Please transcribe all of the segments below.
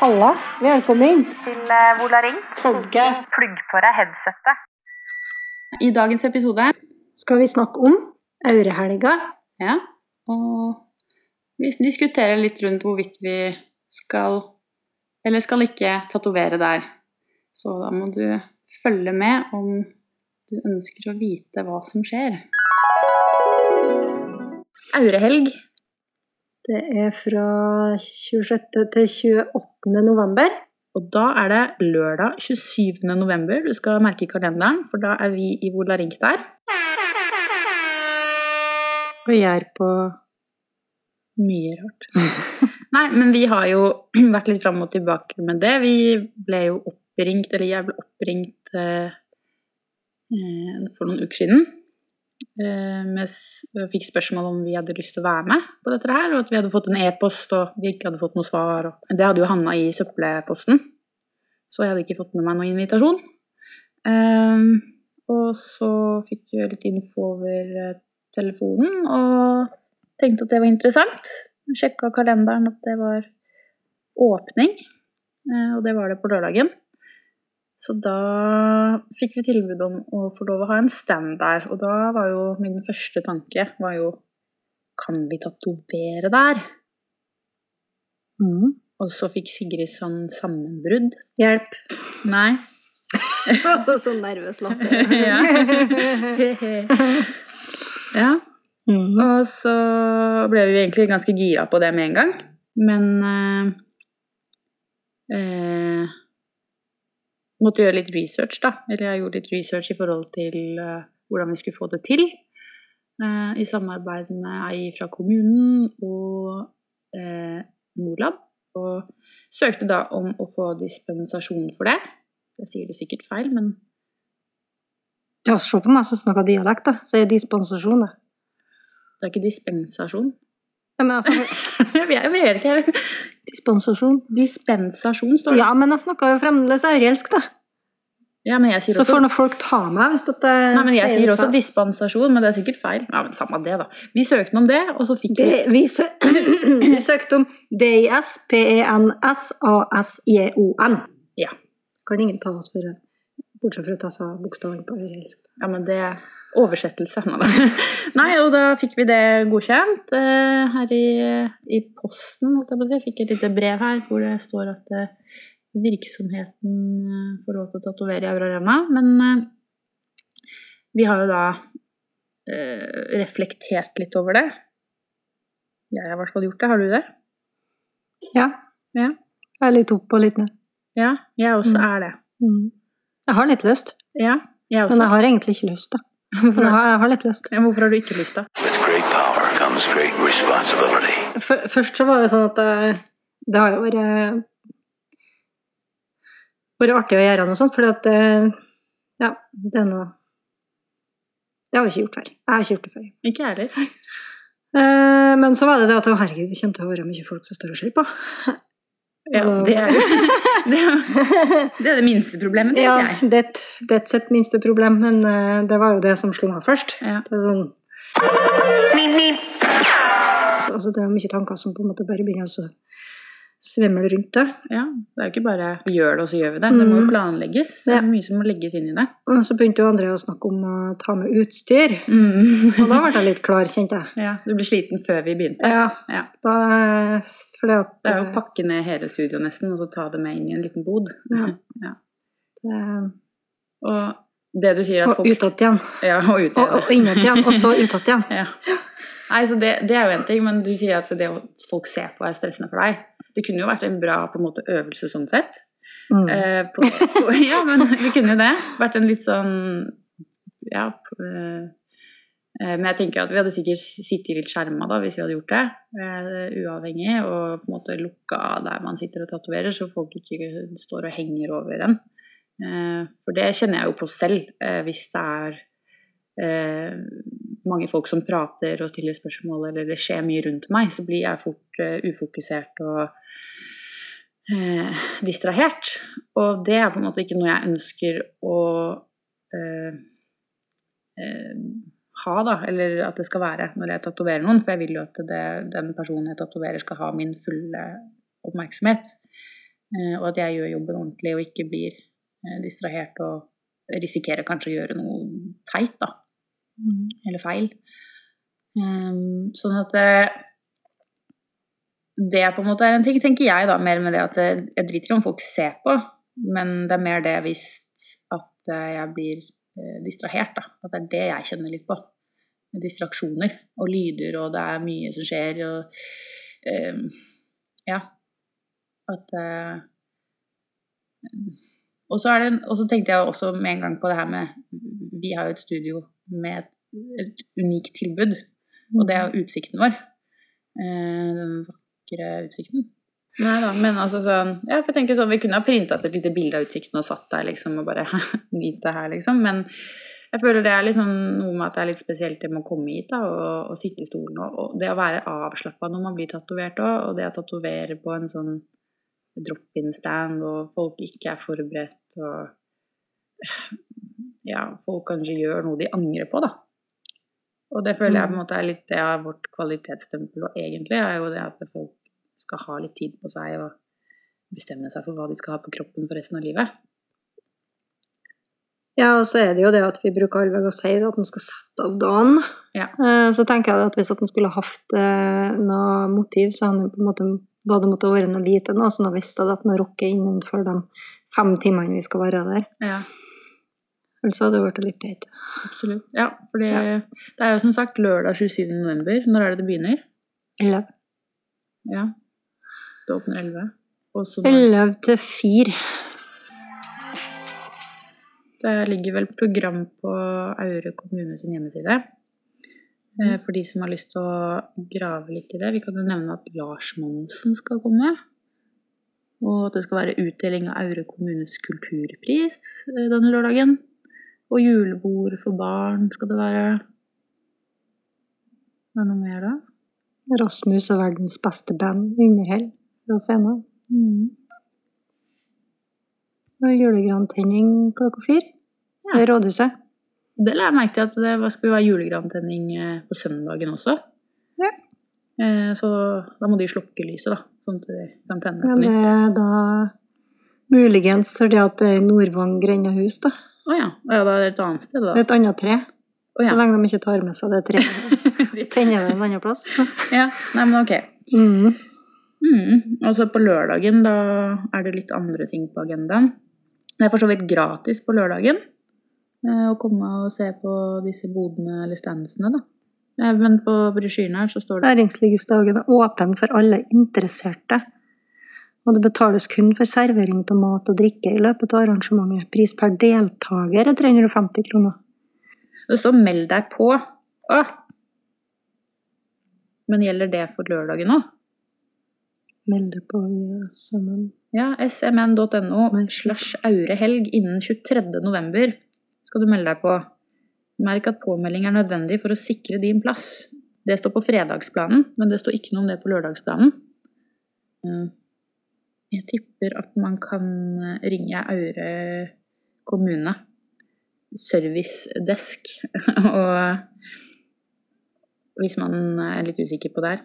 Halla, velkommen til Vola Ring. podcast. Plugg på deg headsettet. I dagens episode Skal vi snakke om Aurehelga? ja, og vi diskuterer litt rundt hvorvidt vi skal eller skal ikke tatovere der. Så da må du følge med om du ønsker å vite hva som skjer. Aurehelg. Det er fra 26. til 28. november. Og da er det lørdag 27. november du skal merke i kalenderen, for da er vi i Volarink der. Og jeg er på Mye rart. Nei, men vi har jo vært litt fram og tilbake med det. Vi ble jo oppringt, eller jeg ble oppringt eh, eh, for noen uker siden. Eh, s- og fikk spørsmål om vi hadde lyst til å være med på dette her, og at vi hadde fått en e-post, og vi ikke hadde fått noe svar. Det hadde jo havna i søppelposten, så jeg hadde ikke fått med meg noen invitasjon. Eh, og så fikk jeg litt info over eh, telefonen, og tenkte at det var interessant. Sjekka kalenderen at det var åpning, eh, og det var det på lørdagen. Så da fikk vi tilbud om å få lov å ha en stand der, og da var jo min første tanke var jo Kan vi tatovere der? mm. Og så fikk Sigrid sånn sammenbrudd. Hjelp. Nei. så nervøs latter. ja. ja. mm. Og så ble vi egentlig ganske gira på det med en gang. Men eh, eh, Måtte gjøre litt research, da. Eller jeg gjorde litt research i forhold til uh, hvordan vi skulle få det til. Uh, I samarbeid med ei fra kommunen og uh, Norlab. Og søkte da om å få dispensasjon for det. Jeg sier det sikkert feil, men Ja, se på meg som snakker dialekt, da. Så er det dispensasjon, da. det er ikke dispensasjon. Ja, men altså, jeg vet jeg vet ikke. dispensasjon. Dispensasjon står det. Ja, men jeg snakker jo fremdeles arielsk, da. Ja, men jeg sier Så også får nå folk ta meg hvis at jeg Nei, men jeg sier også dispensasjon, men det er sikkert feil. Ja, men Samme det, da. Vi søkte om det, og så fikk vi Det, vi, sø vi søkte om D-I-S-P-E-N-S-A-S-J-O-N. Ja. Kan ingen ta oss for det. Bortsett fra at jeg sa bokstaven på aurielsk. Ja, men det er oversettelse. Nei, og da fikk vi det godkjent eh, her i, i posten. holdt Jeg på å si. Fikk et lite brev her hvor det står at eh, virksomheten eh, får lov til å tatovere i Aura Men vi har jo da reflektert litt over det. Jeg har i hvert fall gjort det. Har du det? Ja. Ja. Jeg er litt opp og litt ned. Ja, jeg også Mm. er det. Mm. Jeg har litt lyst, Ja, jeg men jeg har egentlig ikke lyst, da. Hvorfor, har, jeg har litt lyst. ja, hvorfor har du ikke lyst, da? With great power comes great responsibility. F først så var det sånn at det, det har jo vært vært artig å gjøre noe sånt, fordi at det- Ja, det er noe Det har vi ikke gjort før. Jeg har ikke gjort det før. Ikke jeg heller. Eh, men så var det det at herregud, det kommer til å være mye folk som står og ser på. Ja, det er det, det er det minste problemet, tenker Ja, jeg. det det er et minste problem, men eh, det var jo det som slo meg først. Ja. Det er sånn så, altså, Det er mye tanker som på en måte bare begynner å svimle rundt det. ja. Det er jo ikke bare vi gjør det, og så gjør vi det. Det må jo Mm. planlegges. Det er mye som må legges inn i det. Og så begynte jo André å snakke om å ta med utstyr. Mm. Og da ble jeg litt klar, kjente jeg. Ja, du ble sliten før vi begynte. Ja, Ja. da Fordi at Det er jo å pakke ned hele studioet nesten, og så ta det med inn i en liten bod. Ja. Ja. det, Og det du sier at Og folk utad igjen. Ja, og Og, og innad igjen, og så utad igjen. Ja. Nei, så det, det er jo en ting, men du sier at det folk ser på er stressende for deg. Det kunne jo vært en bra på en måte, øvelse sånn sett. Mm. Eh, på, på, ja, men det kunne jo det. Vært en litt sånn Ja. eh, eh, men jeg tenker at vi hadde sikkert sittet litt skjerma da, hvis vi hadde gjort det. Eh, uavhengig, og på en måte lukka der man sitter og tatoverer, så folk ikke står og henger over en. Eh, for det kjenner jeg jo på selv, eh, hvis det er eh, mange folk som prater og stiller spørsmål, eller det skjer mye rundt meg, så blir jeg fort eh, ufokusert og eh, distrahert. Og det er på en måte ikke noe jeg ønsker å eh, eh, ha, da, eller at det skal være når jeg tatoverer noen. For jeg vil jo at det, den personen jeg tatoverer, skal ha min fulle oppmerksomhet. Og at jeg gjør jobben ordentlig og ikke blir distrahert og risikerer kanskje å gjøre noe teit, da. Eller feil. Um, sånn at det, det på en måte er en ting, tenker jeg da, mer med det at jeg, jeg driter i om folk ser på, men det er mer det hvis at eh, jeg blir eh, distrahert, da. At det er det jeg kjenner litt på. Distraksjoner og lyder, og det er mye som skjer, og um, Ja. At uh, og så, det, og så tenkte jeg også med en gang på det her med Vi har jo et studio med et, et unikt tilbud, og det er jo utsikten vår. Eh, den vakre utsikten. Nei da, men altså sånn Ja, for jeg tenker sånn, vi kunne ha printa et lite bilde av utsikten og satt der liksom og bare nytt det her, liksom. Men jeg føler det er liksom noe med at det er litt spesielt det med å komme hit da, og, og sitte i stolen. Og, og det å være avslappa når man blir tatovert òg, og det å tatovere på en sånn drop-in-stand, og folk ikke er forberedt, og ja, folk kanskje gjør noe de angrer på, da. Og det føler jeg på en måte er litt det av vårt kvalitetsstempel, og egentlig er jo det at folk skal ha litt tid på seg og bestemme seg for hva de skal ha på kroppen for resten av livet. Ja, og så er det jo det at vi bruker allveg å si det, at man skal sette av dagen. Ja. Eh, Så tenker jeg at hvis at man skulle hatt eh, noe motiv, så hadde den på en måte da det måtte være noe lite nå, så nå visste jeg at man rocker innenfor de fem timene vi skal være der. Ja, Ellers hadde det blitt litt teit. absolutt. Ja, for det, Ja. det er jo som sagt lørdag 27. november. Når er det det begynner? Elleve. Ja. Det åpner 11. Og så når- Elleve til 4. Det ligger vel program på Aure kommune sin hjemmeside. Eh, For de som har lyst til å grave litt i det. Vi kan jo nevne at Lars Monsen skal komme. Og at det skal være utdeling av Aure kommunes kulturpris eh, denne lørdagen. Og julebord for barn skal det være. Er det noe mer da? Rasmus og verdens beste band, Underhell, fra scenen. Mm. Og julegrantenning klokka fire. Ja. råder rådhuset. Det la jeg merke til at det skulle være julegrantenning eh, på søndagen også. Ja. Eh, Så da må de slukke lyset, da. Sånn at de kan tenne på Men det nytt. er da muligens fordi at det er Nordvang grendehus, da. Å ja. Oh, ja, da er det et annet sted, da. Det er et annet tre. Oh, ja. Så lenge de ikke tar med seg det treet. Tenner det en annen plass. ja. Nei, men ok. Mm. Mm. Og så på lørdagen, da er det litt andre ting på agendaen. Det er for så vidt gratis på lørdagen eh, å komme og se på disse bodene eller standsene, da. Eh, Men på brosjyren her så står det Næringslivsdagen er åpen for alle interesserte. Og det betales kun for servering av mat og drikke i løpet av arrangementet. Pris per deltaker er 350 kroner. Det står 'meld deg på'. Åh. Men gjelder det for lørdagen òg? Meld deg på sammen. Ja, smn.no slash aurehelg innen 23. november skal du melde deg på. Merk at påmelding er nødvendig for å sikre din plass. Det står på fredagsplanen, men det står ikke noe om det på lørdagsplanen. Eh, Jeg tipper at man kan eh, ringe Aure kommune, servicedesk, og hvis man er litt usikker på det her.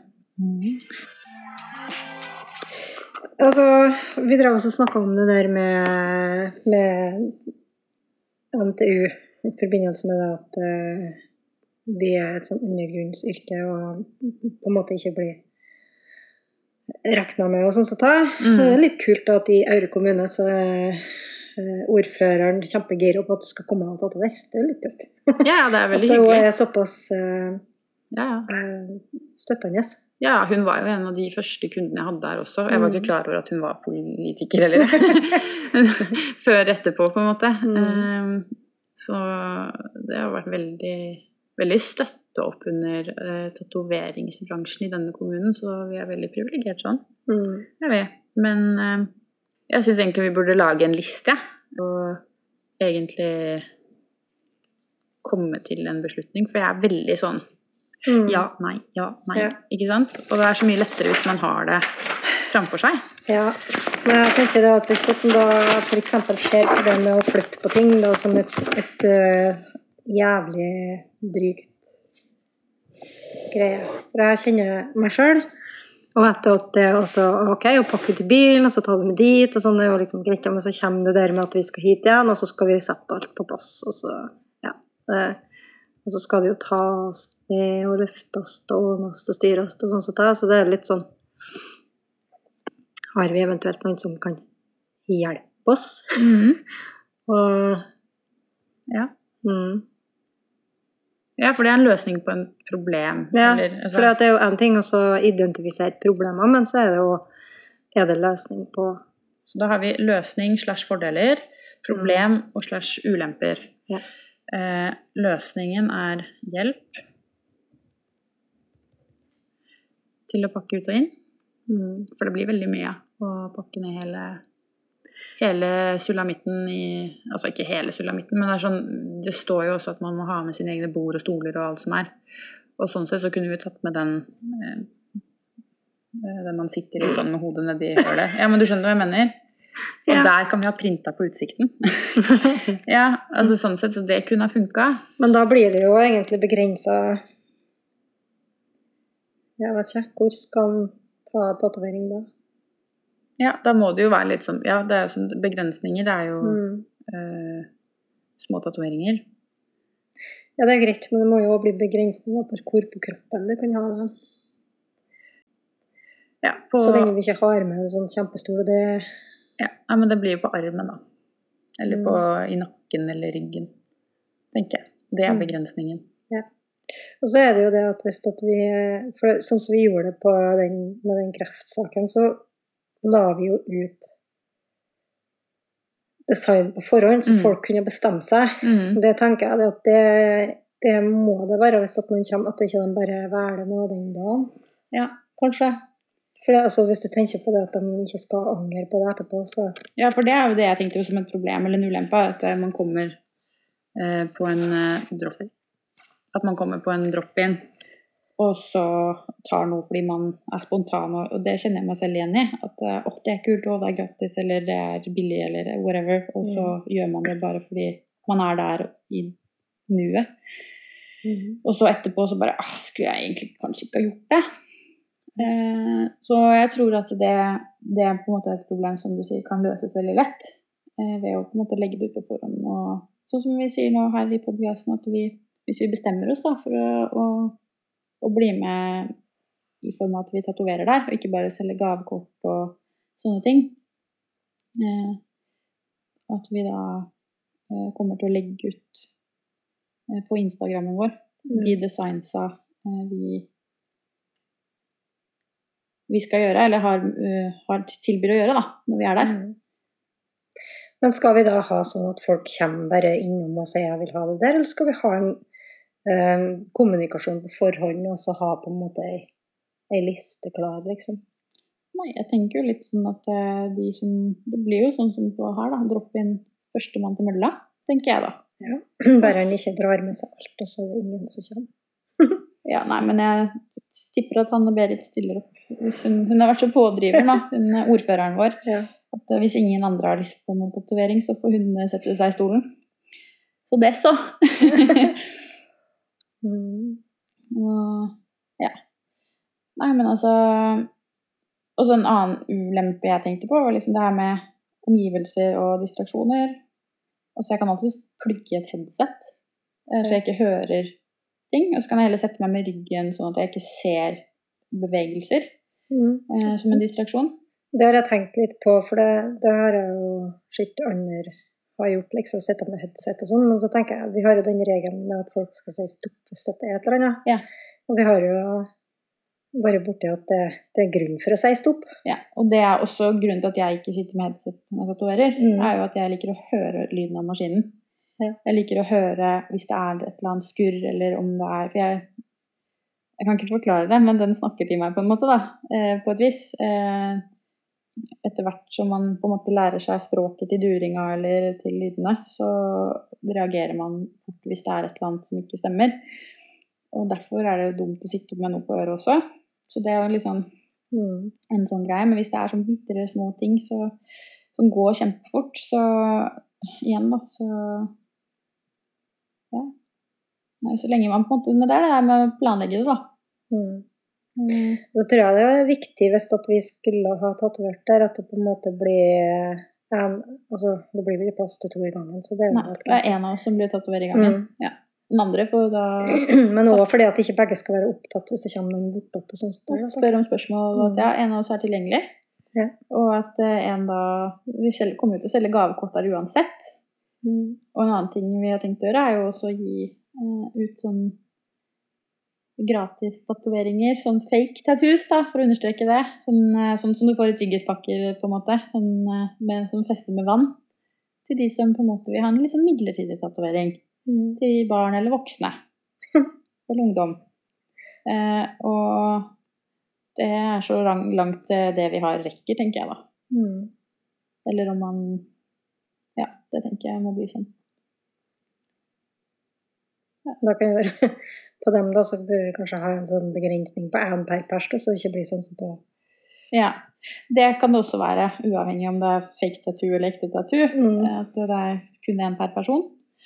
Altså, vi drev også og snakka om det der med, med NTU i forbindelse med det at uh, vi er et sånn undergrunnsyrke og på en måte ikke blir regna med og sånn som ta. Mm. Det er litt kult at i Aure kommune så er eh, ordføreren kjempegira på at du skal komme og tatovere. Det er jo litt tøft. Ja, det er veldig hyggelig. At hun er såpass uh, Ja, eh, støttende. Ja, hun var jo en av de første kundene jeg hadde der også. Jeg var Mm. ikke klar over at hun var politiker heller. Før etterpå, på en måte. Mm. Um, Så det har vært veldig, veldig støtte opp under uh, tatoveringsbransjen i denne kommunen, så vi er veldig privilegert sånn. Mm. Jeg vet. Men eh, jeg syns egentlig vi burde lage en liste, og egentlig komme til en beslutning, for jeg er veldig sånn Mm. ja, nei, ja, nei. Ja. Ikke sant? Og det er så mye lettere hvis man har det framfor seg. Ja, men jeg tenker det at hvis en da f.eks. ser på det med å flytte på ting da, som et, et eh, jævlig drygt greie For jeg kjenner meg sjøl. Og etter at det også ok, å pakke ut i bilen, og så ta det med dit, og sånn det er jo liksom greit, men så kommer det der med at vi skal hit igjen, og så skal vi sette alt på plass, og så ja. Og så skal det jo tas med og løftes og ordnes og styres og sånn som så det er litt sånn Har vi eventuelt noen som kan hjelpe oss? Og Ja. mm. Ja, for det er en løsning på en problem. Ja, eller, altså- for det er jo en ting å identifisere problemer, men så er det jo er det løsning på Så da har vi løsning slash fordeler, problem og slash ulemper. Ja. Eh, løsningen er hjelp til å pakke ut og inn. mm. For det blir veldig mye å pakke ned hele, hele sulamitten i Altså ikke hele sulamitten, men det, sånn, det står jo også at man må ha med sine egne bord og stoler og alt som er. Og sånn sett så kunne vi tatt med den eh, den man sitter litt sånn med hodet nedi hølet. Ja, men du skjønner hva jeg mener? Og Ja. der kan vi ha printa på utsikten. ja, altså sånn sett, så det kunne ha funka. Men da blir det jo egentlig begrensa Jeg vet ikke. Hvor skal en ta tatovering da? Ja, da må det jo være litt sånn Ja, det er jo sånn begrensninger. Det er jo Mm. eh, små tatoveringer. Ja, det er greit, men det må jo også bli begrensninger på hvor på kroppen du kan ha det. Ja, på, Så lenge vi ikke har med en sånn kjempestor det ja, ja, men det blir jo på armen, da. Eller Mm. i nakken eller ryggen, tenker jeg. Det er Mm. begrensningen. Og så er det jo det at hvis at vi For sånn som vi gjorde det på den, med den kreftsaken, så la vi jo ut design på forhånd, så Mm. folk kunne bestemme seg. Mm. Det tenker jeg det at det, det må det være hvis at noen kommer, at ikke de bare velger noe den dagen. Ja. Kanskje. For det, altså, hvis du tenker på det at de ikke skal angre på det etterpå, så ja, for det er jo det jeg tenkte som et problem eller en ulempe, at eh, man kommer eh, på en eh, drop At man kommer på en drop-in, og så tar noe fordi man er spontan, og, det kjenner jeg meg selv igjen i. At eh, åh, det er kult, å, det er gratis, eller det er billig, eller whatever. Og så gjør man det bare fordi man er der i nuet. Og så etterpå så bare ah, Skulle jeg egentlig kanskje ikke ha gjort det? Eh, så jeg tror at det, det er på en måte et problem som du sier kan løses veldig lett. Eh, ved å på en måte legge det ut på forhånd. Og sånn som vi sier nå her i podkasten, at vi, hvis vi bestemmer oss da for å, å bli med i form av at vi tatoverer der, og ikke bare selger gavekort og sånne ting, eh, at vi da eh, kommer til å legge ut eh, på Instagrammen vår de designsa eh, vi vi skal gjøre, eller har, uh, har tilbyr å gjøre, da, når vi er der. Men skal vi da ha sånn at folk kommer bare innom og sier 'jeg vil ha det der', eller skal vi ha en eh, kommunikasjon på forhånd og så ha på en måte ei, ei liste klar, liksom? Nei, jeg tenker jo litt sånn at eh, de som Det blir jo sånn som på her, da. Dropp inn førstemann til mølla, tenker jeg da. Ja. Bare han ikke drar med seg alt, og så er det ingen som kommer. Ja, nei, men jeg tipper at Hanne Berit stiller opp. Hun, hun har vært så pådriver, da, hun er ordføreren vår. Ja. At eh, hvis ingen andre har lyst på noen tatovering, så får hun eh, sette seg i stolen. Så det, så. Mm. Og ja. Nei, men altså Og så en annen ulempe jeg tenkte på, var liksom det her med omgivelser og distraksjoner. Altså jeg kan alltid plugge et headset, eh, så jeg ikke hører ting. Og så kan jeg heller sette meg med ryggen sånn at jeg ikke ser bevegelser Mm. eh, som en distraksjon. Det har jeg tenkt litt på, for det, det har jeg jo sett andre har gjort, liksom sitte med headset og sånn, men så tenker jeg vi har jo den regelen med at folk skal si stopp hvis det er et eller annet. Ja. Og vi har jo bare borti at det, det er grunn for å si stopp. Ja, og det er også grunnen til at jeg ikke sitter med headset når jeg tatoverer, Mm. er jo at jeg liker å høre lyden av maskinen. Ja. Jeg liker å høre hvis det er et eller annet skurr, eller om det er For jeg, jeg kan ikke forklare det, men den snakker til meg på en måte, da. Eh, på et vis. Eh, etter hvert som man på en måte lærer seg språket til duringa eller til lydene, så reagerer man fort hvis det er et eller annet som ikke stemmer. Og derfor er det jo dumt å sitte med noe på øret også. Så det er jo litt sånn Mm. en sånn greie. Men hvis det er sånn bitre små ting så, som går kjempefort, så igjen, da, så Ja. Nei, så lenge man på en måte Men det er det her med å planlegge det, da. Mm. Mm. Så tror jeg det er viktig hvis at vi skulle ha tatovert der, at det på en måte blir en, altså, Det blir vel ikke plass til to i gangen, så det er Nei, det er en av oss som blir tatovert i gangen. Mm. Ja. Den andre får da Men òg fordi at ikke begge skal være opptatt hvis det kommer noen bortåt og sånn. så det er om spørsmål, at Mm. ja, en av oss er tilgjengelig. Ja. Og at eh, en da Vi kommer jo til å selge gavekort der uansett. Mm. Og en annen ting vi har tenkt å gjøre, er jo også å gi uh, ut sånn gratis tatoveringer. Sånn fake tattoos, da, for å understreke det. Sånn, eh, sånn som du får i tyggispakker, på en måte. Sånn, eh, med, sånn feste med vann. Til de som på en måte vil ha en sånn midlertidig tatovering. Mm. Til barn eller voksne. Eller ungdom. Eh, og det er så lang, langt eh, det vi har rekker, tenker jeg da. Mm. Eller om man Ja, det tenker jeg må bli sånn. Da kan vi være på dem, da, så bør vi kanskje ha en sånn begrensning på én per pers, så det ikke blir sånn som på Ja. Det kan det også være, uavhengig om det er fake tattoo eller ekte tattoo. Mm. At det er kun én per person.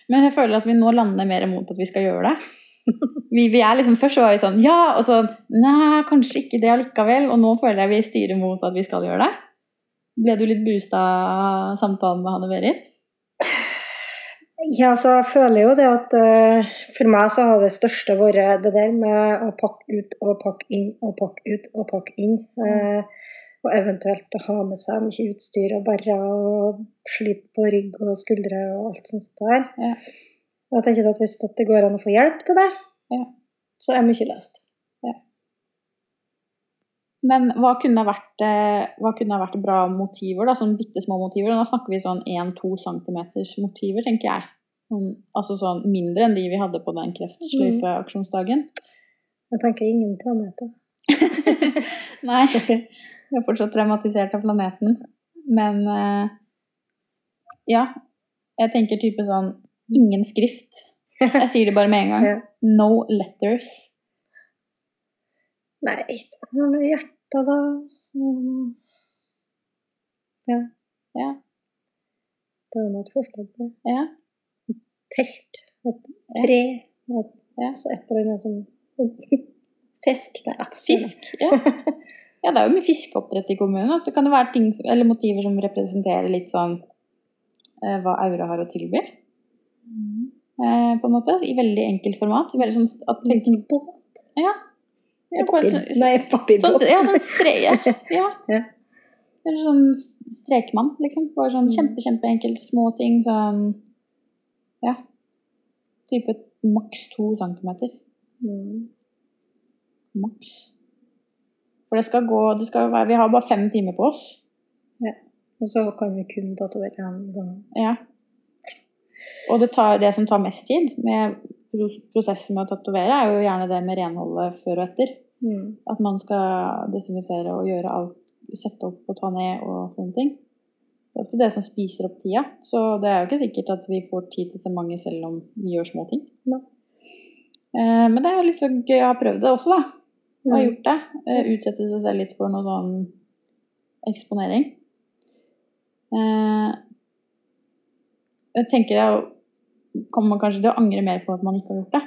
Men jeg føler at vi nå lander mer mot at vi skal gjøre det. Vi, vi er liksom, Først var vi sånn ja, og så nei, kanskje ikke det allikevel. Og nå føler jeg vi styrer mot at vi skal gjøre det. Ble du litt boosta av samtalen med Hanne Berit? Ja, så jeg føler jo det at uh, for meg så har det største vært det der med å pakke ut og pakke inn og pakke ut og pakke inn. Eh, og eventuelt å ha med seg mye utstyr og bare og slite på rygg og skuldre og alt sånt der. Ja. Jeg tenker at hvis det går an å få hjelp til det, Ja. så er mye løst. Men hva kunne vært, eh, hva kunne vært bra motiver, da, sånn bitte små motiver? Nå snakker vi sånn 1-2 cm motiver, tenker jeg. Sånn, altså sånn mindre enn de vi hadde på den kreftsløyfeaksjonsdagen. Jeg tenker ingen planeter. Nei, jeg er fortsatt traumatisert av planeten. Men eh, ja, jeg tenker type sånn ingen skrift. Jeg sier det bare med en gang. No letters. Nei, ikke noe hjerte, da. Så... Ja, Ja, det var noe forslag på ja. Telt, et tre, et, Ja. så et eller annet som Fisk. Sier. Fisk. Ja. ja, det er jo mye fiskeoppdrett i kommunen. At det kan jo være ting, eller motiver som representerer litt sånn eh, hva Aure har å tilby. Eh, på en måte. I veldig enkelt format. Veldig sånn at, Liten båt. ja. ja Papir, sånn- nei, papirbåt. Sånn, ja, sånn streie. Ja. Ja. Eller sånn strekmann, liksom. Bare sånn Mm. kjempe, kjempeenkelt små ting. Sånn Ja. Type maks to centimeter. Mm. Maks. For det skal gå det skal være, Vi har bare fem timer på oss. Ja. Og så kan vi kun tatovere én gang. Ja. Og det, tar, det som tar mest tid med prosessen med å tatovere, er jo gjerne det med renholdet før og etter. Mm. At man skal desinfisere og gjøre alt, sette opp og ta ned og sånne ting. Det er ofte det som spiser opp tida. Så det er jo ikke sikkert at vi får tid til så mange selv om vi gjør små ting. Nei. Eh, men det er litt så gøy å ha prøvd det også, da. Og Mm. gjort det. Eh, utsette seg selv litt for noe sånn eksponering. Eh, jeg tenker jeg kommer man kanskje til å angre mer på at man ikke har gjort det.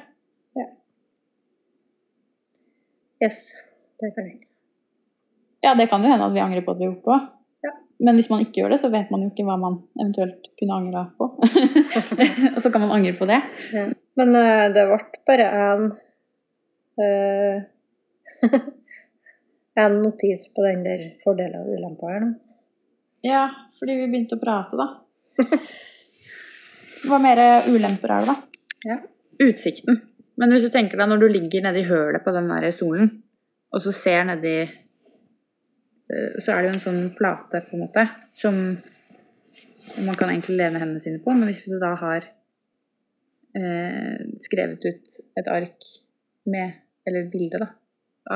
Yes, det kan jeg. Ja, det kan jo hende at vi angrer på at vi har gjort det òg. Men hvis man ikke gjør det, så vet man jo ikke hva man eventuelt kunne angra på. og så kan man angre på det. Ja. Men uh, det ble bare en uh, En notis på den der fordelen og ulempa her nå. Ja, fordi vi begynte å prate, da. Hva mer ulemper er det, da? Ja. Utsikten. Men hvis du tenker deg når du ligger nedi hølet på den der stolen, og så ser nedi Så er det jo en sånn plate, på en måte, som man kan egentlig lene hendene sine på. Men hvis du da har eh, skrevet ut et ark med Eller et bilde, da,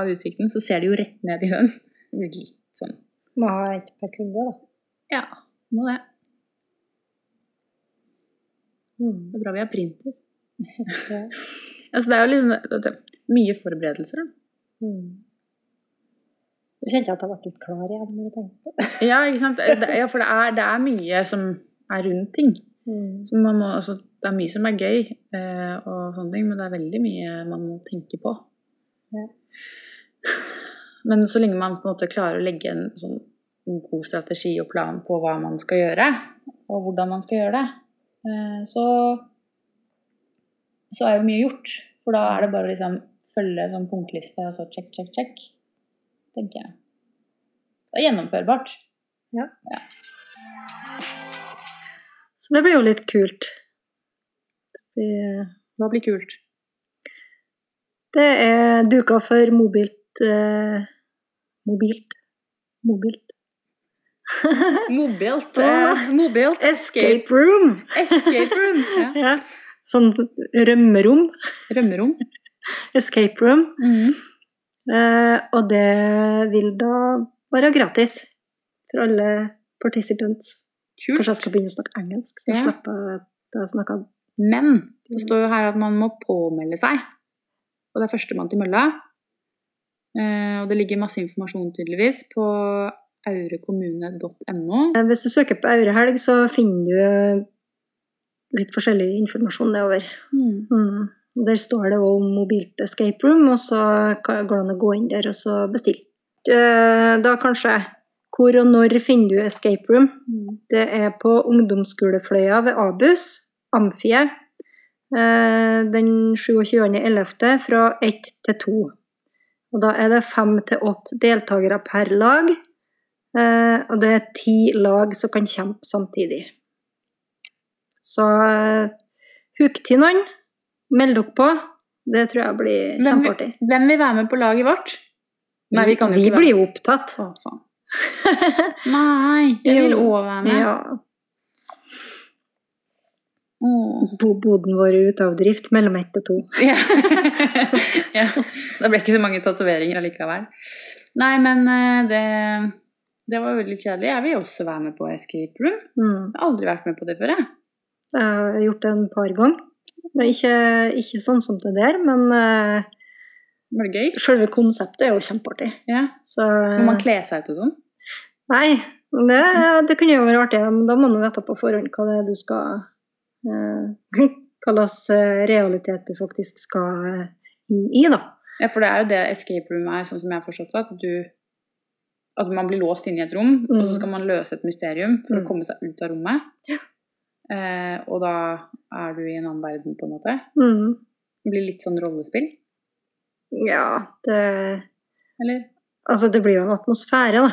av utsikten, så ser du jo rett ned i den. Det blir litt sånn Må ha ett per kunde, da. Ja, må det. Mm. Det er bra vi har printer. Altså, det er jo liksom det mye forberedelser. da. Mm. Nå kjente jeg at jeg ble litt klar igjen når jeg tenkte på det. Ja, ikke sant? Det, ja, for det er, det er mye som er rundt ting. Mm. Må, altså, det er mye som er gøy, eh, og sånne ting, men det er veldig mye man må tenke på. Ja. Men så lenge man på en måte klarer å legge en sånn en god strategi og plan på hva man skal gjøre, og hvordan man skal gjøre det, eh, så, så er jo mye gjort. For da er det bare å liksom følge sånn punktliste og så check, check, check, tenker jeg. Det er gjennomførbart. Ja. Så det blir jo litt kult. Det, Hva blir kult? det er duka for mobilt eh, Mobilt? Mobilt? Mobilt. Eh, mobilt. Escape room! Escape room. Ja. Ja. Sånn rømmerom. Rømmerom. Escape room. Mm. Eh, og det vil da være gratis for alle participants. Kult. Kanskje jeg skal begynne å snakke engelsk, så jeg Ja. slipper at jeg snakker Men det står jo her at man må påmelde seg. Og det er førstemann til mølla. Eh, og det ligger masse informasjon tydeligvis på aurekommune.no. Eh, Hvis du søker på Aurehelg, så finner du litt forskjellig informasjon nedover. Mm. Mm. Der står det om mobilt escape room, og så kan- går det an å gå inn der og så bestille. Eh, Da kanskje Hvor og når finner du escape room? Mm. Det er på ungdomsskolefløya ved Abus, Amfiet, eh, den 27.11. fra 1 til 2. Og da er det fem til åtte deltakere per lag, eh, og det er ti lag som kan kjempe samtidig. Så huk til noen, meld dere på. Det tror jeg blir kjempeartig. Hvem, hvem vil være med på laget vårt? Nei, vi kan jo vi ikke blir jo opptatt. Å, faen. Nei, jeg vil òg være med. Ja, Åh. bo- boden vår er ute av drift mellom ett og to. Ja. ja. Det ble ikke så mange tatoveringer allikevel. Nei, men eh, det, det var veldig kjedelig. Jeg vil også være med på Escape Room. Mm. Jeg har aldri vært med på det før, jeg. Jeg har gjort det en par ganger. Men ikke, ikke sånn som det der, men uh, Var det gøy? selve konseptet er jo kjempeartig. Ja. Så Må man kle seg ut og sånn? Nei, det, det kunne jo være artig, men da må man vite på forhånd hva det er du skal uh, Hva slags eh, realitet du faktisk skal eh, inn i, da. Ja, for det er jo det Escape Room er, sånn som jeg har forstått det. At, du, at man blir låst inne i et rom, og så Mm. skal man løse et mysterium for Mm. å komme seg ut av rommet. Ja. Eh, og da er du i en annen verden, på en måte. Mm. Det blir litt sånn rollespill, Ja, det eller? Altså, det blir jo en atmosfære, da.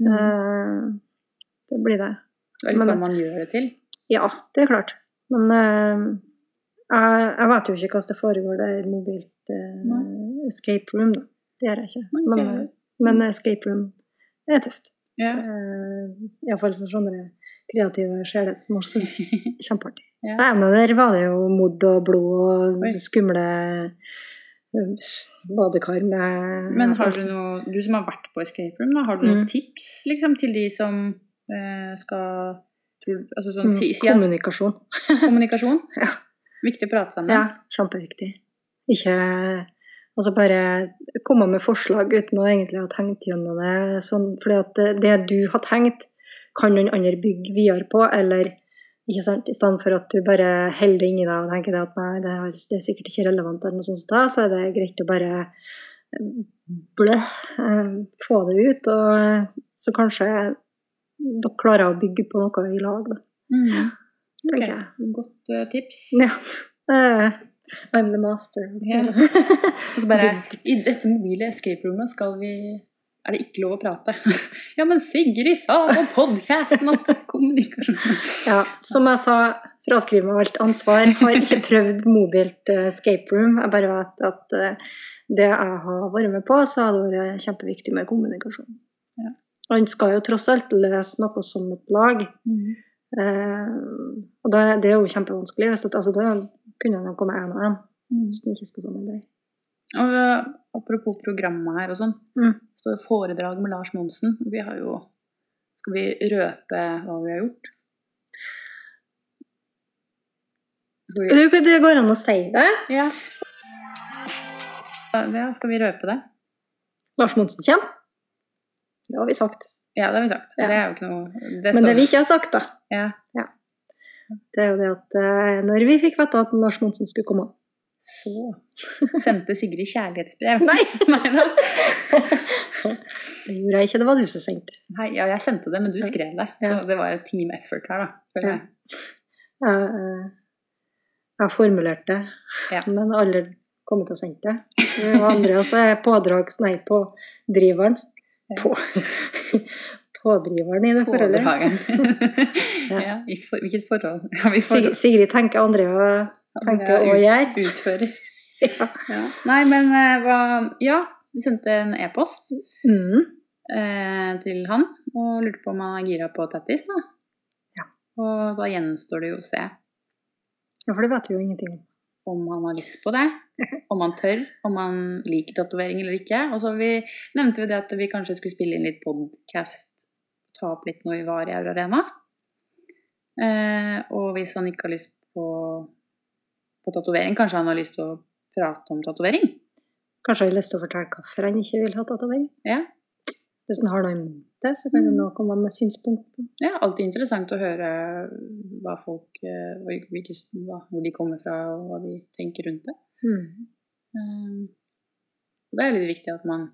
Mm. Eh, det blir det. Eller litt hva man gjør det til. Ja, det er klart. Men eh, jeg, jeg vet jo ikke hva det foregår der mobilt eh, escape room, da. Det gjør jeg ikke. Nei, Men, jeg men escape room er tøft. Ja. Uh, Iallfall for sånne kreative sjeler som også kjempeartig. Ja. Nei, men der var det jo mord og blod og Oi. skumle eh, badekar med Men har du noe, du som har vært på Escape Room, da, har du noen Mm. tips liksom, til de som eh, skal altså sånn, Mm, si, si at Kommunikasjon. kommunikasjon? Ja. Viktig å prate sammen. Ja, kjempeviktig. Ikke Altså bare komme med forslag uten å egentlig ha tenkt gjennom det. Sånn, fordi at det, det du har tenkt, kan noen andre bygge videre på, eller ikke sant, i stedet for at du bare holder det inni deg og tenker at nei, det er, det er sikkert ikke relevant, eller noe sånt, da, så er det greit å bare eh, blø, eh, få det ut, og eh, så kanskje dere klarer å bygge på noe i lag, da, Mm. Okay. Ok. Godt uh, tips. Ja. Uh, I'm the master. Yeah. Og så bare I dette mobile escape-rommet skal vi Er det ikke lov å prate? ja, men Sigrid sa på podkasten at kommunikasjon Ja, som jeg sa, fraskriver meg alt ansvar. Har ikke prøvd mobilt eh, escape room. Jeg bare vet at eh, det jeg har vært med på, så har det vært kjempeviktig med kommunikasjon. Ja. Han skal jo tross alt løse noe som et lag. Mm. Eh, og det, det er jo kjempevanskelig. Hvis at, altså, da kunne han jo komme én og én Mm. hvis han ikke skal samarbeide. Og eh, apropos programmet her og sånn, Mm. står foredrag med Lars Monsen. Vi har jo Skal vi røpe hva vi har gjort? Vi, Det, går an å si det. ja. ja. Skal vi røpe det? Lars Monsen kommer. Det har vi sagt. Ja, det har vi sagt. Ja. Det er jo ikke noe det Men det vi ikke har sagt, da, ja. det er jo det at eh, når vi fikk vite at Lars Monsen skulle komme, Så sendte Sigrid kjærlighetsbrev. Nei! Nei da. Det gjorde jeg ikke, det var du som sendte. Nei, ja, jeg sendte det, men du skrev det. Så Ja. det var et team effort her, da. jeg. Jeg, eh, jeg har formulert det, Ja. men alle kommer til å sende det. Var Andreas er pådrags... Nei, pådriveren. Ja. På, pådriveren i det forholdet. Pådrageren. Ja. ja, i for, hvilket forhold? Ja, Sig. Sigrid tenker Andrea tenker og gjør. Utfører. Ja. Ja. Nei, men eh, hva Ja, vi sendte en e-post Mm. eh, til han og lurte på om han er gira på tattis, da. Ja. Og da gjenstår det jo å se ja, for det vet vi jo ingenting om. om han har lyst på det, om han tør, om han liker tatovering eller ikke. Og så vi, nevnte vi det at vi kanskje skulle spille inn litt podcast, ta opp litt når vi var i Aura Arena. Eh, og hvis han ikke har lyst på, på tatovering, kanskje han har lyst til å prate om tatovering? Kanskje han har lyst til å fortelle hvorfor han ikke vil ha tatovering. Ja. Hvis han har noe imot det, så kan han nå komme med synspunkter. Ja, alltid interessant å høre hva folk, eh, hvor- de kommer fra og hva de tenker rundt det. mm. Eh, det er litt viktig at man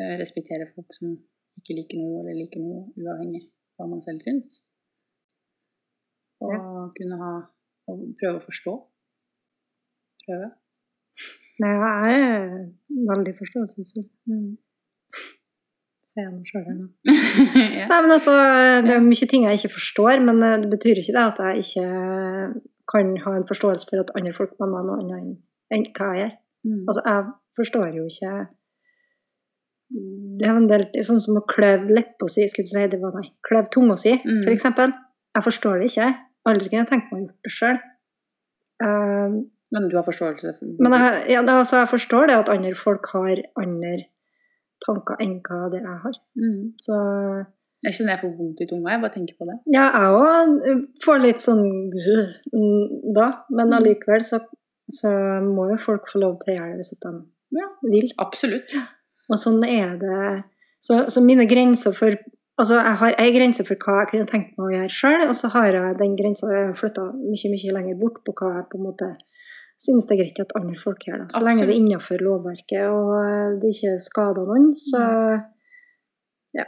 eh, respekterer folk som ikke liker noe eller liker noe, uavhengig av hva man selv syns. Og kunne ha og prøve å forstå. Prøve. Nei, jeg er veldig forståelsesfull. Her ja. Nei, men altså, det er mye ting jeg ikke forstår, men eh, det betyr ikke det at jeg ikke kan ha en forståelse for at andre folk mener noe annet enn- hva jeg gjør. Mm. Altså, jeg forstår jo ikke Det er en del sånn som å kløve leppa si, skulle si, det var nei, kløve tunga si, Mm. eksempel. Jeg forstår det ikke. Aldri kunne jeg tenkt meg å gjøre det sjøl. Men du har forståelse for men jeg, ja, det, altså, jeg forstår det at andre folk har andre tanker enn hva det jeg har. mm. Så Jeg kjenner jeg får vondt i tunga, jeg bare tenker på det. Ja, jeg òg får litt sånn mm, da, men Mm. allikevel så, så må jo folk få lov til å gjøre det hvis de Ja. vil. Absolutt. Og sånn er det. Så, så mine grenser for Altså, jeg har ei grense for hva jeg kunne tenkt meg å gjøre sjøl, og så har jeg den grensa flytta mye, mye lenger bort på hva jeg på en måte syns det er greit at andre folk gjør. det. Så lenge det er innenfor lovverket og det ikke skader noen, så ja.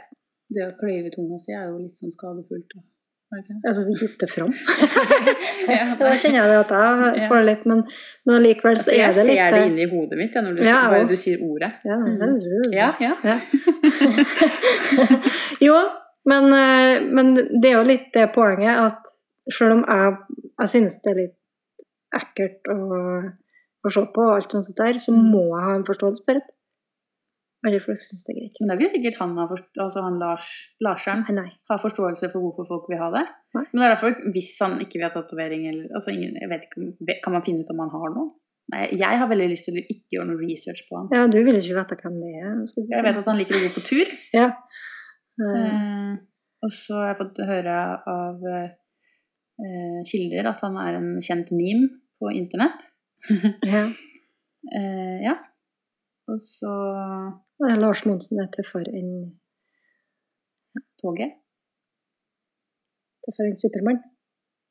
Det å kløyve tunga si er jo litt sånn skadefullt. Det det? Altså, vi det fram. Ja, da kjenner jeg det at jeg får får litt, men, men likevel så Altså, er det litt Jeg ser det inni hodet mitt ja, når du, Ja, sier- bare du sier ordet. Ja, Mm. det- Ja, ja. Ja. jo, men, eh, men det er jo litt det poenget at selv om jeg, jeg synes det er litt ekkelt å, å se på og alt sånt der, så Mm. må jeg ha en forståelse for det. Andre folk syns det er greit. Men det jo sikkert han, altså han Lars, Larseren Nei, har forståelse for hvorfor folk vil ha det. Nei. Men det er derfor, hvis han ikke vil ha tatovering eller altså ingen, jeg vet ikke, Kan man finne ut om han har noe? Nei, jeg har veldig lyst til å ikke gjøre noe research på han. Ja, du vil ikke vite hvem det er. du Jeg vet at han liker å gå på tur. Ja. Eh, Eh, og så har jeg fått høre av eh, kilder at han er en kjent meme på internett. ja. Eh, ja. Og så ja, Lars Monsen er tøffere enn toget. tøffere enn Supermann.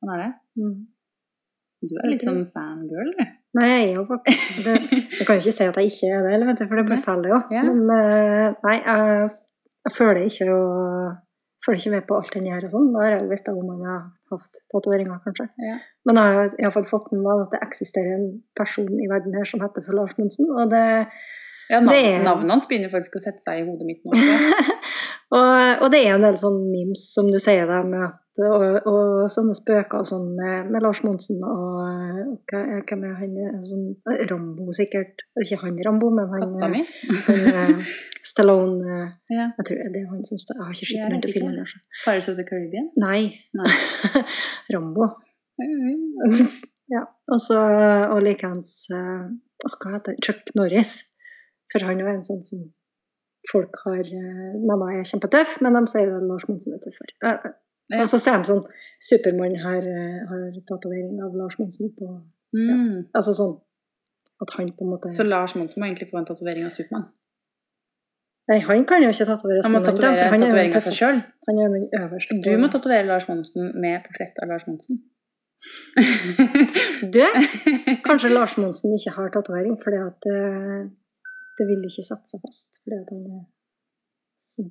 Han er det. Mm. Du er litt sånn fangirl, du. Nei, jeg er jo faktisk det, Jeg kan jo ikke si at jeg ikke er det, for det blir feil, det jo. Men eh, nei, jeg, jeg føler ikke å følger ikke med på alt han gjør og sånn. Da har jeg visst om han har hatt tatoveringer, kanskje. Ja. Men jeg har iallfall fått med meg at det eksisterer en person i verden her som heter for Lars Monsen, og det Ja, navn, Det er- Navnet hans begynner faktisk å sette seg i hodet mitt nå. og, og det er en del sånn memes, som du sier, da, med at, og, og sånne spøker sånn med, med Lars Monsen og, og hvem er han? Sånn, Rambo, sikkert. Ikke han Rambo, men han, han eh, Stallone eh, Ja. Jeg tror det er han som spør. Jeg har ikke sett den til filmen. Altså. Pirates of the Caribbean. Nei. Nei. Rambo. ja. Og så og likeens uh, Hva heter det? Chuck Norris. For han er en sånn som folk har Mamma er kjempetøff, men de sier at Lars Monsen er tøffere. Ja. Og så ser de sånn Supermann har, eh, har tatovering av Lars Monsen på Mm. Altså sånn at han på en måte Så Lars Monsen må egentlig få en tatovering av Supermann. Nei, han kan jo ikke tatoveres Han må tatovere er tatovering av seg sjøl. Han er den øverste. Du må tatovere Lars Monsen med portrett av Lars Monsen. Du, kanskje Lars Monsen ikke har tatovering fordi at eh, det vil ikke sette seg fast. Fordi at han er sånn,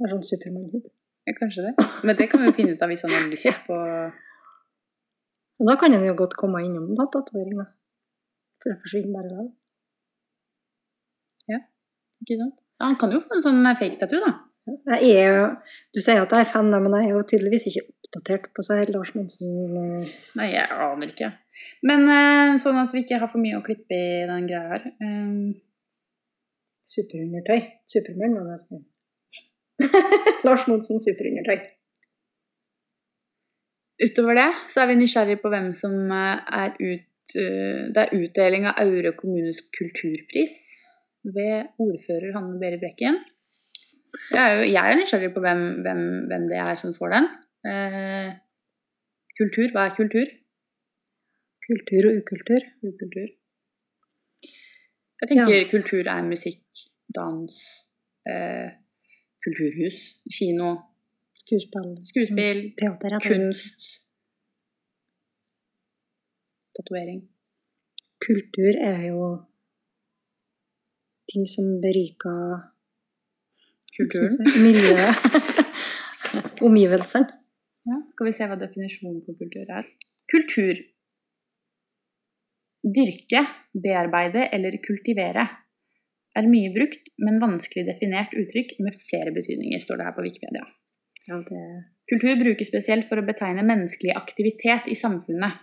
har sånn Supermann-hud. Ja, kanskje det. Men det kan vi finne ut av hvis han har lyst på Og da kan han jo godt komme innom tatovering, da. For det forsvinner bare da. Ikke sant? Ja, han kan jo få en sånn fake tattoo, da. Jeg er jo, du sier at jeg er fan, men jeg er jo tydeligvis ikke oppdatert på seg Lars Monsen. eh, Nei, jeg aner ikke. Men eh, sånn at vi ikke har for mye å klippe i den greia her. Um, Superundertøy. Supermann var det jeg skulle Lars Monsen superundertøy. utover det så er vi nysgjerrig på hvem som eh, er ut eh, Det er utdeling av Aure kommunes kulturpris ved ordfører Hanne Berit Brekken. Jeg er, jo, jeg er nysgjerrig på hvem, hvem, hvem det er som får den. Eh, kultur, hva er kultur? Kultur og ukultur. Ukultur. Jeg tenker kultur er musikk, dans, eh, kulturhus, kino, Skuespill. skuespill, Teater. kunst, tatovering. Kultur er jo ting som beriker Kulturen. miljøet. Omgivelsene. Ja, skal vi se hva definisjonen på kultur er. Kultur. Dyrke, bearbeide eller kultivere er mye brukt, men vanskelig definert uttrykk med flere betydninger, står det her på Wikipedia. Ja, det Kultur brukes spesielt for å betegne menneskelig aktivitet i samfunnet.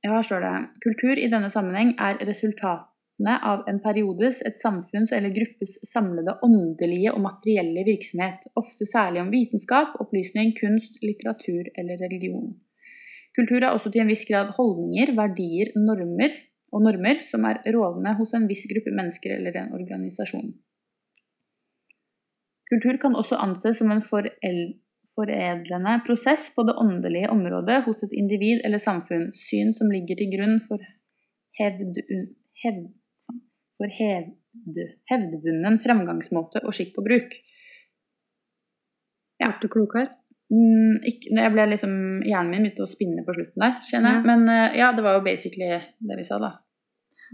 Ja, her står det kultur i denne sammenheng er resultatene av en periodes, et samfunns eller gruppes samlede åndelige og materielle virksomhet, ofte særlig om vitenskap, opplysning, kunst, litteratur eller religion. Kultur er også til en viss grad holdninger, verdier, normer og normer som er rådende hos en viss gruppe mennesker eller en organisasjon. Kultur kan også anses som en foredlende prosess på det åndelige området hos et individ eller samfunn, syn som ligger til grunn for, hevd, hevd, for hevd, hevdvunnen fremgangsmåte og skikk og bruk. ble du klokere. Mm, jeg ble liksom, Hjernen min begynte å spinne på slutten der, kjenner jeg. Men eh, ja, det var jo basically det vi sa, da.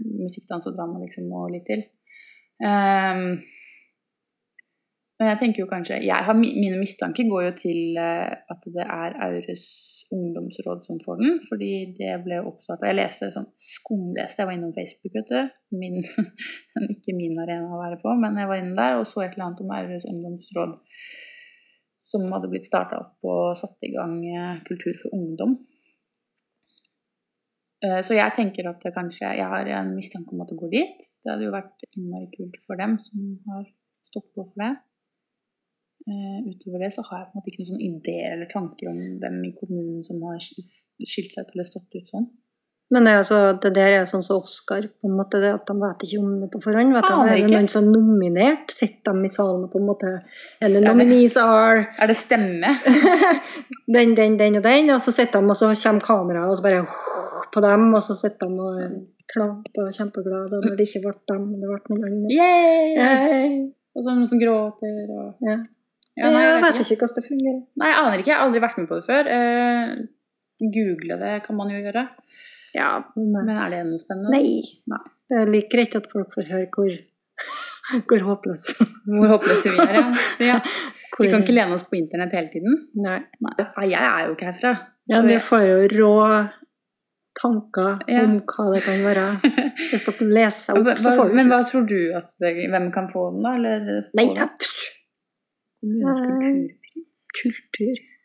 Musikk, dans og drama liksom, og litt til. Um, men jeg tenker jo kanskje har, Mine mistanker går jo til eh, at det er Aures ungdomsråd som får den, fordi det ble oppstarta Jeg leste sånn skumleste, jeg var innom Facebook, vet du. Min, ikke min arena å være på, men jeg var inne der og så et eller annet om Aures ungdomsråd som hadde blitt starta opp og satt i gang eh, Kultur for ungdom. Eh, Så jeg tenker at kanskje Jeg har en mistanke om at det går dit. Det hadde jo vært innmari kult for dem som har stått på for det. Eh, utover det så har jeg på en måte ikke noen sånn ideer eller tanker om hvem i kommunen som har skilt seg ut eller stått ut sånn. Men det, altså, det der er sånn som Oscar, på en måte, det at de vet ikke om det på forhånd. Vet ah, Er det noen som er nominert? Sitter de i salen på en måte Eller Er nominees are Er det stemme? den, den, den og den, og så sitter de, og så kommer kameraet og så bare på dem, og så sitter de og klapper og er kjempeglade, når det ikke ble dem, det ble noen andre. Yay! Og så noen som gråter og Ja. Ja, nei, jeg vet ikke hvordan det fungerer. Nei, jeg aner ikke. Jeg har aldri vært med på det før. Eh, google det kan man jo gjøre. Ja, men, Men er det noe spennende? nei. Nei. Det er like greit at folk får høre hvor, hvor håpløse Hvor håpløse vi er, ja. ja. Vi kan ikke lene oss på internett hele tiden. Nei. Nei, Nei, jeg er jo ikke herfra. Ja, men du jeg- får jo rå tanker Ja. om hva det kan være. Hvis du leser opp, så får du men hva tror du at det, Hvem kan få den, da? Eller Nei, ja, kulturpris? kultur Jeg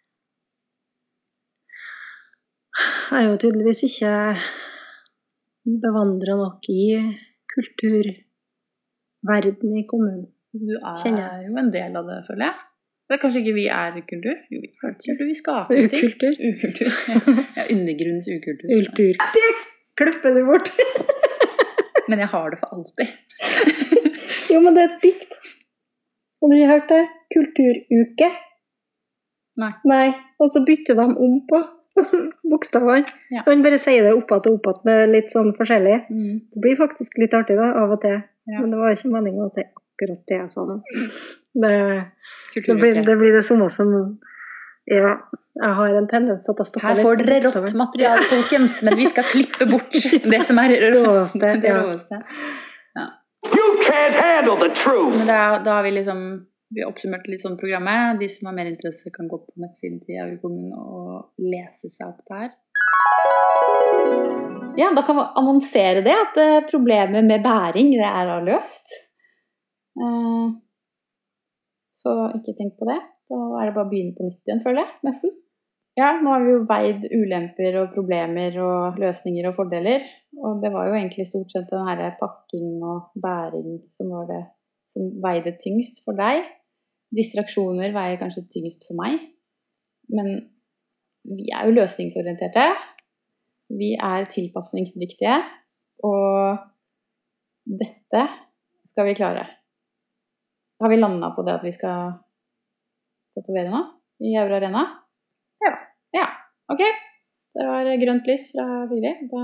er jo tydeligvis ikke bevandra nok i kulturverden i kommunen. Du er jo en del av det, føler jeg. Det er kanskje ikke vi er kultur? Jo, vi er kultur. Vi skaper ting. Ukultur. Ukultur. Ja, undergrunns ukultur. Ultur. Det klipper du bort! Men jeg har det for alltid. Jo, men det er et dikt. Har du hørt det? Kulturuke. Nei. Nei. Og så bytter de om på bokstavene. Ja. Han bare sier det opp igjen og opp igjen med litt sånn forskjellig. Mm. Det blir faktisk litt artig da, av og til. Ja. Men det var ikke meningen å si akkurat det jeg sa nå. Det, det, blir, det blir det samme som Ja. Jeg har en tendens til at jeg stopper Her får dere rått materiale, folkens, men vi skal klippe bort det som er Råeste, det ja. You can't handle the truth! Men da, da har vi liksom vi oppsummert litt sånn programmet. De som har mer interesse, kan gå på nettsiden til Aure kommune og lese seg opp der. Ja, da kan vi annonsere det, at eh, problemet med bæring, det er løst. Eh, Så ikke tenk på det. Da er det bare å begynne på nytt igjen, føler jeg. Nesten. Ja, nå har vi jo veid ulemper og problemer og løsninger og fordeler. Og det var jo egentlig stort sett den herre pakking og bæring som var det som veide tyngst for deg. Distraksjoner veier kanskje tyngst for meg. Men vi er jo løsningsorienterte. Vi er tilpasningsdyktige. Og dette skal vi klare. Har vi landa på det at vi skal tatovere nå? I Euro Arena? Ja. Ja, ok. Det var grønt lys fra Fili. Da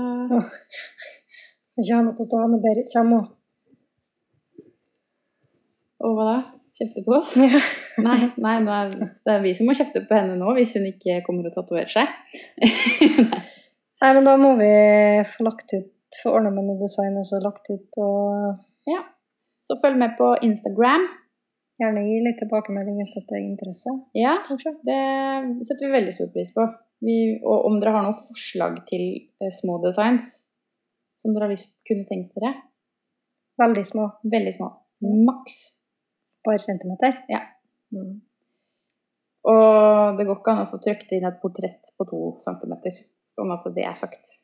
har noe til å Berit kommer. Og hva da? Kjefte på oss? Nei, nei det, er, vi som må kjefte på henne nå hvis hun ikke kommer og tatoverer seg. Nei, men da må vi få lagt ut Få ordna med noe design også lagt ut, og Så følg med på Instagram. gjerne gi litt tilbakemelding hvis det er interesse. Ja, det setter vi veldig stor pris på. Vi, og om dere har noen forslag til eh, små designs som dere har lyst kunne tenkt dere, Veldig små. veldig små. Maks. Par centimeter. Ja. Mm. Og det går ikke an å få trykt inn et portrett på to centimeter, sånn at det er sagt.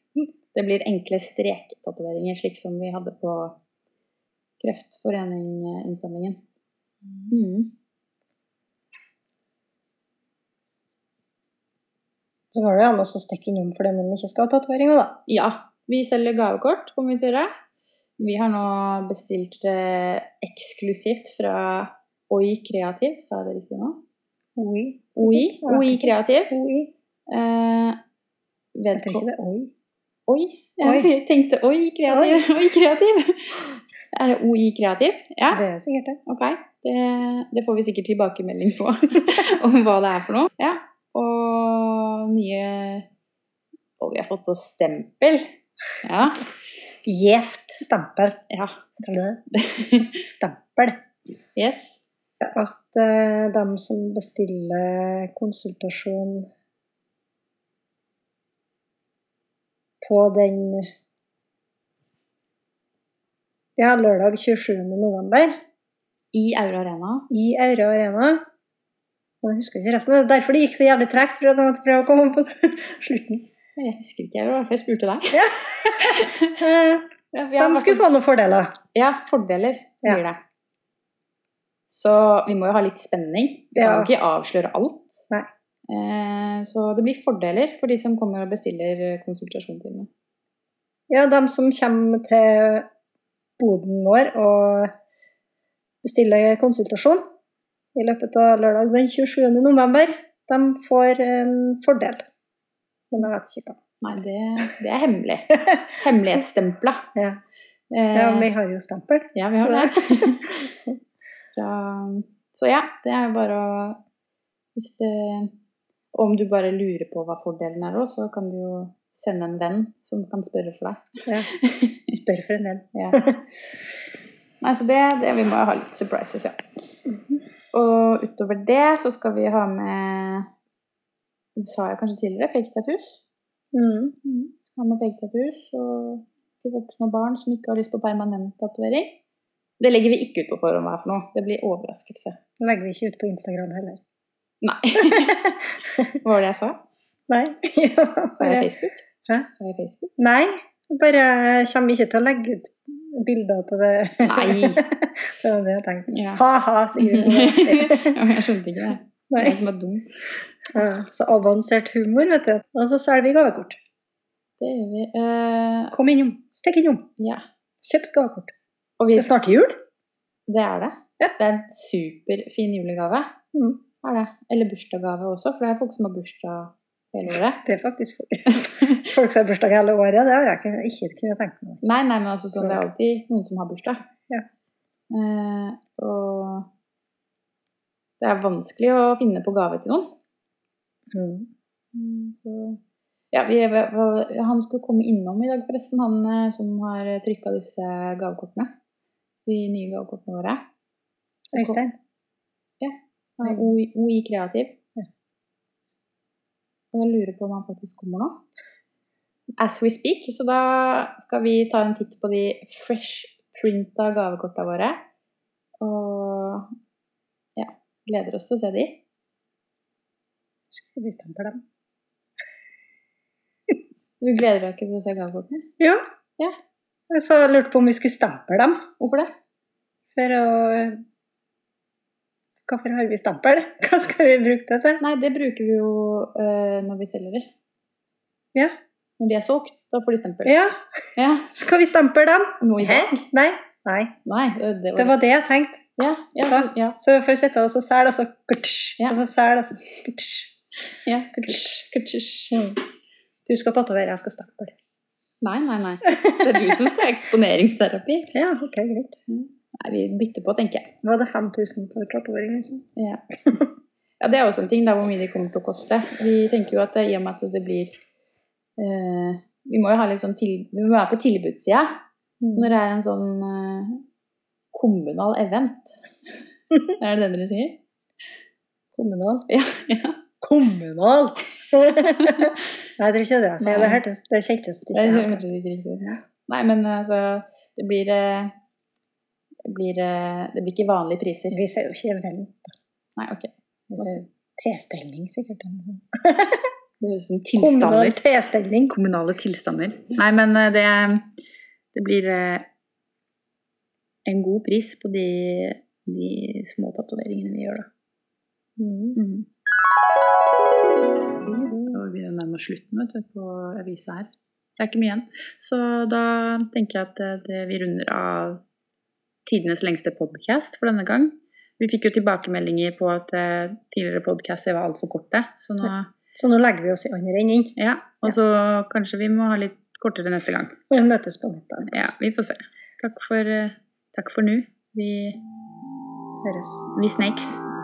Det blir enkle strektatoveringer, slik som vi hadde på Kreftforening-innsamlingen. Mm. Så går det an å stikke innom for dem som ikke skal ha tatoveringer, da. Ja, vi selger gavekort, kommer vi til å gjøre. Vi har nå bestilt det eksklusivt fra Oi Kreativ, sa jeg det riktig nå? Oi. OI, OI Kreativ. Oi. Eh, Jeg tror ikke det er oi. Oi. Jeg Oi. tenkte oi, kreativ. Oi, kreativ. Er det OI kreativ? Ja, Det er sikkert det. ok. Det, det får vi sikkert tilbakemelding på om hva det er for noe. Ja. Og nye Og vi har fått oss stempel. Ja. Gjevt stempel. ja. Stemmer? Stempel. Yes. At uh, de som bestiller konsultasjon på den ja, lørdag 27. november I Aura Arena. i Aura Arena. Jeg husker ikke resten. Det er derfor det gikk så jævlig tregt, for at jeg måtte prøve å komme på slutten. Jeg husker ikke, det jeg spurte deg. Ja, De skulle få noen fordeler. Ja, fordeler blir det. Så vi må jo ha litt spenning. Vi kan jo ikke avsløre alt. Nei. Eh, så det blir fordeler for de som kommer og bestiller eh, konsultasjonstime. Ja, de som kommer til boden vår og bestiller konsultasjon i løpet av lørdag den 27. november, de får en fordel. Men jeg vet ikke hva. Nei, det, det er hemmelig. Hemmelighetsstempla. Ja. Eh, ja, vi har jo stempel. ja, vi har det. Fra, så ja, det er jo bare å Hvis det Om du bare lurer på hva fordelen er òg, så kan du jo sende en venn som kan spørre for deg. Ja. Spør for en venn. Ja. Nei, så det, det Vi må ha litt surprises, ja. Og utover det så skal vi ha med Det sa jeg kanskje tidligere, fake tattoos. Mm. har med fake tattoos og til voksne og barn som ikke har lyst på permanent tatovering. Det legger vi ikke ut på forhånd hva er for noe. Det blir overraskelse. Det legger vi ikke ut på Instagram heller. Nei. Hva var det jeg sa? Nei. Ja, Sa jeg Facebook? Hæ? Sa jeg Facebook? nei. Bare kommer ikke til å legge ut bilder til det. Nei. det var det jeg tenkte. Ja. Ha-ha, sier det jeg skjønte ikke det. Det Nei. er som er dum. Ja, så avansert humor, vet du. Og så selger vi gavekort. Det gjør vi. Eh, Kom innom. Stikk innom. ja. Kjøp gavekort. Vi, Det er snart jul. det er det. Ja. Det er en superfin julegave. Mm. Er det. Eller bursdagsgave også, for det er folk som har bursdag hele året. Det er faktisk folk som har bursdag hele året. Det har jeg ikke, ikke kunnet tenke meg. Nei, nei, men altså sånn, det er alltid noen som har bursdag. Ja. Eh, og det er vanskelig å finne på gave til noen. Mm. Mm, Så, ja, vi, han skulle komme innom i dag, forresten, han eh, som har trykka disse gavekortene. De nye gavekortene våre. Øystein? Ja, OI, OI Kreativ. Ja. Og jeg lurer på om han faktisk kommer nå. As we speak. Så da skal vi ta en titt på de fresh printa gavekorta våre. Og ja, gleder oss til å se de. Skal vi stemple dem? Du gleder deg ikke til å se gavekortene? Ja. Ja. Jeg lurte på om vi skulle stemple dem. Hvorfor det? For å Hvorfor har vi stempel? Hva skal vi bruke det til? Nei, det bruker vi jo øh, når vi selger de. Ja. Når de er solgt, da får de stempel. Ja, Ja. skal vi stemple dem? Nå i dag? Nei. Nei. Nei, det, var Det var det jeg tenkte. Ja, ja, så, ja. Så først sitte og så selge, og så kutsj, Ja. og så selge, og så kutsj. ja. Kutsj, kutsj. Du skal tatovere, jeg skal stemple. Nei, nei, nei. Det er du som skal ha eksponeringsterapi. Ja, ok, greit. Nei, vi bytter på, tenker jeg. Var det 5000 for tatovering? Liksom? Ja. ja, det er også en ting, da, hvor mye det kommer til å koste. Vi tenker jo at i og med at det blir eh, Vi må jo ha litt sånn til, vi må være på tilbudssida Mm. når det er en sånn eh, kommunal event. er det det dere sier? Kommunal? Ja. ja. Kommunal! Nei, det er ikke det Altså. Det hørtes det kjentes Det ikke hørtes ikke riktig ja. Nei, men altså Det blir eh, Det blir, eh, det blir ikke vanlige priser. Vi ser jo ikke event. Nei, ok. T-stilling, sikkert. Det høres ut som Kommunal tilstander. T-stilling. Kommunale tilstander. Nei, men eh, det, det blir en god pris på de, de små tatoveringene vi gjør, da. Mm. Og vi er nærmere slutten vet du, på avisa her. Det er ikke mye igjen. Så da tenker jeg at det, det, vi runder av tidenes lengste podkast for denne gang. Vi fikk jo tilbakemeldinger på at eh, tidligere podcaster var altfor korte. Så nå, Så nå legger vi oss i andre enden ja, Og så kanskje vi må ha litt kortere neste gang. Vi møtes på nettet. Ja, vi får se. Takk for, eh, takk for nå. Vi, Høres. vi snakes.